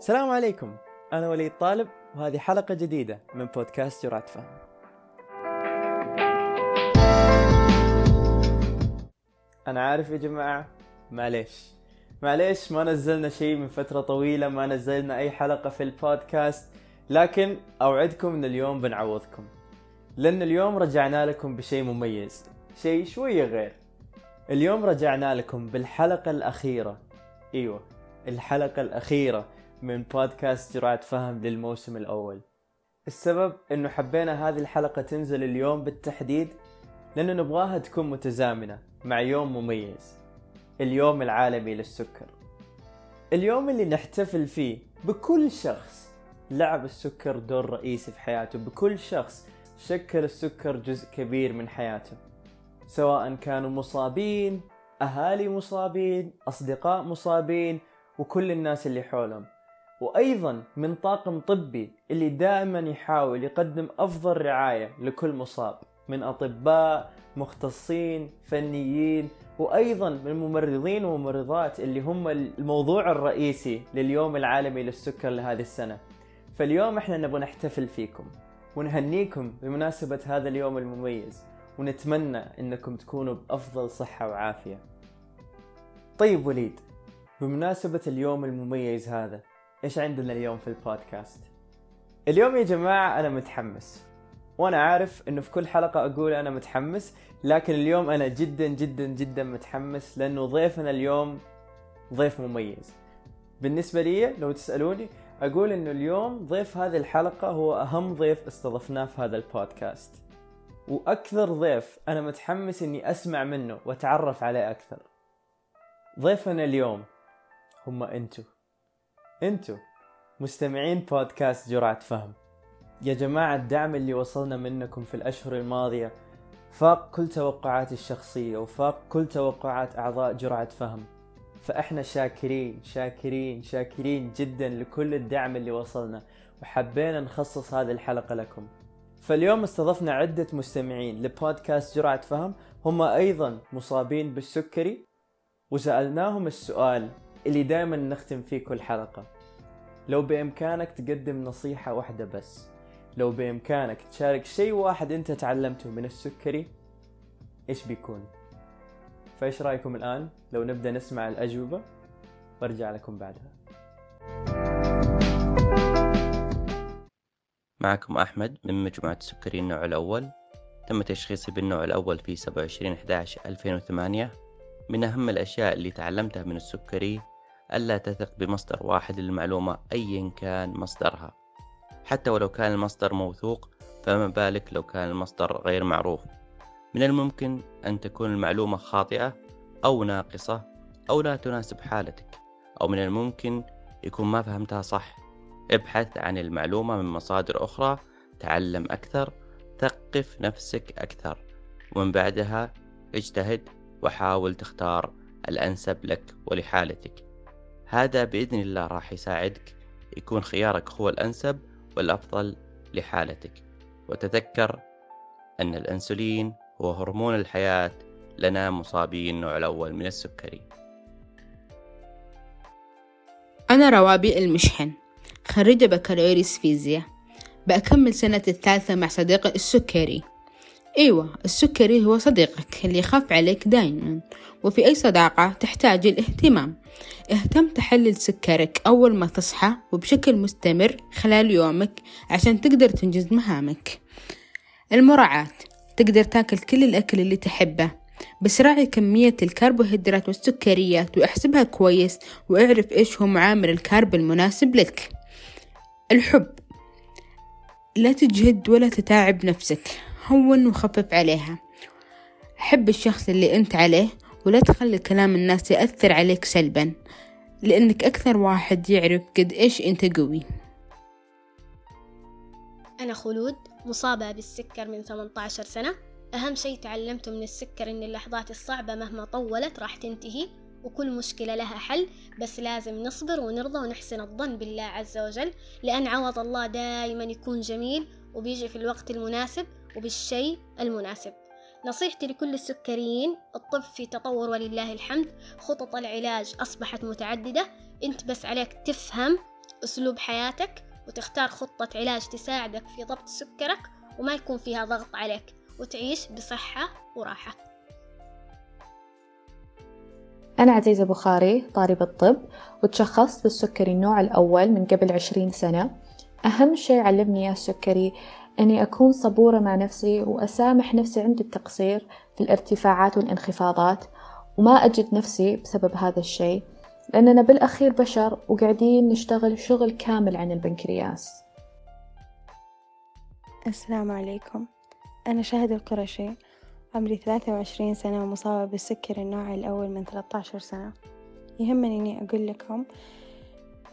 السلام عليكم. أنا وليد طالب وهذه حلقة جديدة من بودكاست جرعة فهم أنا عارف يا جماعة معليش. معليش ما نزلنا شيء من فترة طويلة ما نزلنا أي حلقة في البودكاست لكن أوعدكم أن اليوم بنعوضكم. لأن اليوم رجعنا لكم بشيء مميز شيء شوية غير. اليوم رجعنا لكم بالحلقة الأخيرة. أيوة الحلقة الأخيرة. من بودكاست جرعة فهم للموسم الأول. السبب أنه حبينا هذه الحلقة تنزل اليوم بالتحديد لأنه نبغاها تكون متزامنة مع يوم مميز اليوم العالمي للسكر. اليوم اللي نحتفل فيه بكل شخص لعب السكر دور رئيسي في حياته بكل شخص شكل السكر جزء كبير من حياته. سواء كانوا مصابين أهالي مصابين أصدقاء مصابين وكل الناس اللي حولهم. وأيضا من طاقم طبي اللي دائما يحاول يقدم أفضل رعاية لكل مصاب من أطباء مختصين فنيين وأيضا من ممرضين وممرضات اللي هم الموضوع الرئيسي لليوم العالمي للسكر لهذه السنة. فاليوم إحنا نبغى نحتفل فيكم ونهنيكم بمناسبة هذا اليوم المميز ونتمنى إنكم تكونوا بأفضل صحة وعافية. طيب وليد بمناسبة اليوم المميز هذا إيش عندنا اليوم في البودكاست؟ اليوم يا جماعة أنا متحمس وأنا عارف إنه في كل حلقة أقول أنا متحمس لكن اليوم أنا جدا جدا جدا متحمس لأنه ضيفنا اليوم ضيف مميز. بالنسبة لي لو تسألوني أقول إنه اليوم ضيف هذه الحلقة هو أهم ضيف استضفناه في هذا البودكاست. وأكثر ضيف أنا متحمس إني أسمع منه وأتعرف عليه أكثر. ضيفنا اليوم هم أنتو. انتو مستمعين بودكاست جرعة فهم. يا جماعة الدعم اللي وصلنا منكم في الأشهر الماضية فاق كل توقعاتي الشخصية وفاق كل توقعات أعضاء جرعة فهم. فإحنا شاكرين شاكرين شاكرين جدا لكل الدعم اللي وصلنا وحبينا نخصص هذه الحلقة لكم. فاليوم استضفنا عدة مستمعين لبودكاست جرعة فهم. هم أيضا مصابين بالسكري. وسألناهم السؤال اللي دائما نختم فيه كل حلقة. لو بإمكانك تقدم نصيحة واحدة بس لو بإمكانك تشارك شيء واحد أنت تعلمته من السكري إيش بيكون؟ فإيش رأيكم الآن؟ لو نبدأ نسمع الأجوبة وأرجع لكم بعدها. معكم أحمد من مجموعة السكري النوع الأول. تم تشخيصي بالنوع الأول في 27 11 2008 من أهم الأشياء اللي تعلمتها من السكري ألا تثق بمصدر واحد للمعلومة أيا كان مصدرها. حتى ولو كان المصدر موثوق فما بالك لو كان المصدر غير معروف. من الممكن أن تكون المعلومة خاطئة أو ناقصة أو لا تناسب حالتك أو من الممكن يكون ما فهمتها صح. ابحث عن المعلومة من مصادر أخرى تعلم أكثر ثقف نفسك أكثر. ومن بعدها اجتهد وحاول تختار الأنسب لك ولحالتك. هذا بإذن الله راح يساعدك يكون خيارك هو الأنسب والأفضل لحالتك. وتذكر أن الأنسولين هو هرمون الحياة لنا مصابي النوع الأول من السكري. أنا روابي المشحن خريجة بكالوريوس فيزياء بأكمل سنة الثالثة مع صديقي السكري. أيوة السكري هو صديقك اللي يخاف عليك دايما وفي أي صداقة تحتاج الاهتمام. اهتم تحلل سكرك أول ما تصحى وبشكل مستمر خلال يومك عشان تقدر تنجز مهامك. المراعاة تقدر تاكل كل الأكل اللي تحبه بس راعي كمية الكربوهيدرات والسكريات وأحسبها كويس وأعرف إيش هو معامل الكارب المناسب لك. الحب لا تجهد ولا تتعب نفسك. هون وخفف عليها. حب الشخص اللي أنت عليه ولا تخلي كلام الناس يأثر عليك سلبا لأنك أكثر واحد يعرف قد إيش أنت قوي. أنا خلود مصابة بالسكر من 18 سنة. أهم شيء تعلمته من السكر إن اللحظات الصعبة مهما طولت راح تنتهي وكل مشكلة لها حل بس لازم نصبر ونرضى ونحسن الظن بالله عز وجل لأن عوض الله دائما يكون جميل وبيجي في الوقت المناسب وبالشيء المناسب. نصيحتي لكل السكريين الطب في تطور ولله الحمد. خطط العلاج أصبحت متعددة. أنت بس عليك تفهم أسلوب حياتك وتختار خطة علاج تساعدك في ضبط سكرك وما يكون فيها ضغط عليك. وتعيش بصحة وراحة. أنا عزيزة بخاري طالبة طب وتشخصت بالسكري النوع الأول من قبل عشرين سنة. أهم شيء علمني السكري أني أكون صبورة مع نفسي وأسامح نفسي عند التقصير في الارتفاعات والانخفاضات وما أجد نفسي بسبب هذا الشيء لأننا بالأخير بشر وقاعدين نشتغل شغل كامل عن البنكرياس. السلام عليكم. أنا شهد القرشي عمري ثلاثة وعشرين سنة ومصابة بالسكر النوع الأول من ثلاثة عشر سنة. يهمني إني أقول لكم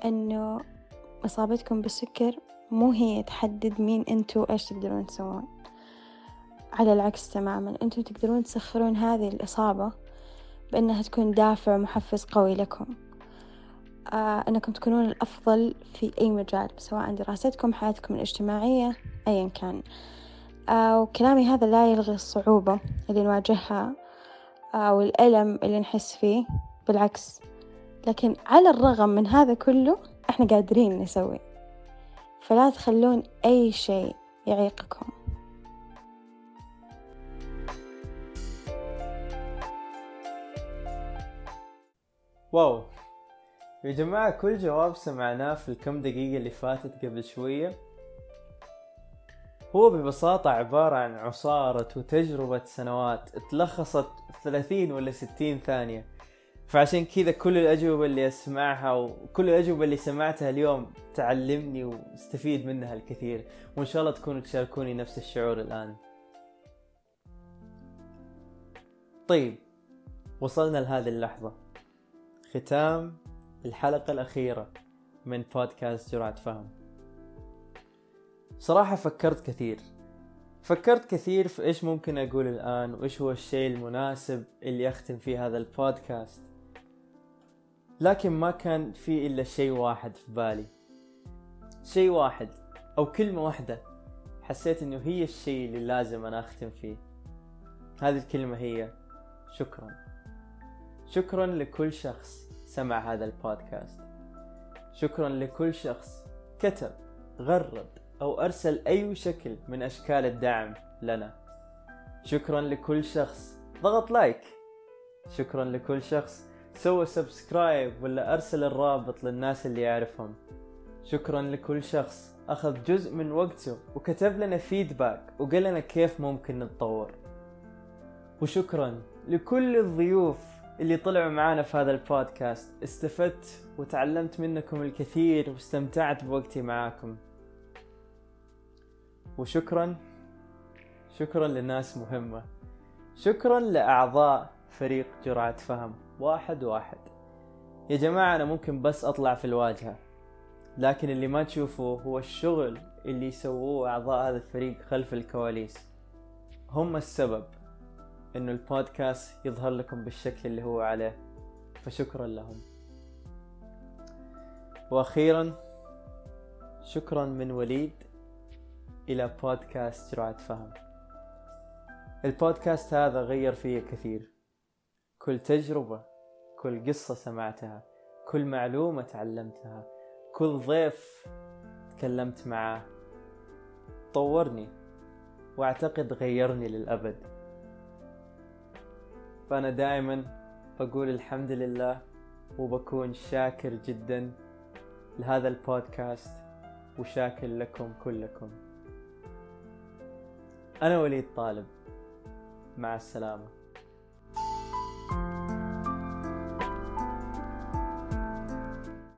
إنه إصابتكم بالسكر مو هي تحدد مين أنتوا إيش تقدرون تسوون. على العكس تماما أنتوا تقدرون تسخرون هذه الإصابة بأنها تكون دافع محفز قوي لكم. آه أنكم تكونون الأفضل في أي مجال سواء دراستكم حياتكم الاجتماعية أيا كان. آه وكلامي هذا لا يلغي الصعوبة اللي نواجهها آه الألم اللي نحس فيه بالعكس. لكن على الرغم من هذا كله إحنا قادرين نسوي. فلا تخلون أي شيء يعيقكم. واو. يا جماعة كل جواب سمعناه في الكم دقيقة اللي فاتت قبل شوية. هو ببساطة عبارة عن عصارة وتجربة سنوات تلخصت في 30 ولا 60 ثانية. فعشان كذا كل الأجوبة اللي أسمعها وكل الأجوبة اللي سمعتها اليوم تعلمني واستفيد منها الكثير. وإن شاء الله تكونوا تشاركوني نفس الشعور الآن. طيب وصلنا لهذه اللحظة. ختام الحلقة الأخيرة من بودكاست جرعة فهم. صراحة فكرت كثير. فكرت كثير في إيش ممكن أقول الآن وإيش هو الشيء المناسب اللي أختم فيه هذا البودكاست. لكن ما كان في إلا شيء واحد في بالي. شيء واحد أو كلمة واحدة حسيت إنه هي الشيء اللي لازم أنا أختم فيه. هذه الكلمة هي شكرا. شكرا لكل شخص سمع هذا البودكاست. شكرا لكل شخص كتب غرد أو أرسل أي شكل من أشكال الدعم لنا. شكرا لكل شخص ضغط like. شكرا لكل شخص سوى subscribe ولا أرسل الرابط للناس اللي يعرفهم. شكرا لكل شخص. أخذ جزء من وقته وكتب لنا feedback وقال لنا كيف ممكن نتطور. وشكرا لكل الضيوف اللي طلعوا معانا في هذا البودكاست. استفدت وتعلمت منكم الكثير واستمتعت بوقتي معاكم. وشكرا شكرا لناس مهمة. شكرا لأعضاء فريق جرعة فهم. واحد واحد. يا جماعة أنا ممكن بس أطلع في الواجهة لكن اللي ما تشوفوه هو الشغل اللي يسووه أعضاء هذا الفريق خلف الكواليس. هم السبب إنه البودكاست يظهر لكم بالشكل اللي هو عليه فشكرا لهم. وأخيرا شكرا من وليد إلى بودكاست جرعة فهم. البودكاست هذا غير فيه كثير. كل تجربة كل قصة سمعتها كل معلومة تعلمتها كل ضيف تكلمت معاه. طورني واعتقد غيرني للأبد. فأنا دائما بقول الحمد لله وبكون شاكر جدا لهذا البودكاست وشاكر لكم كلكم. أنا وليد طالب. مع السلامة.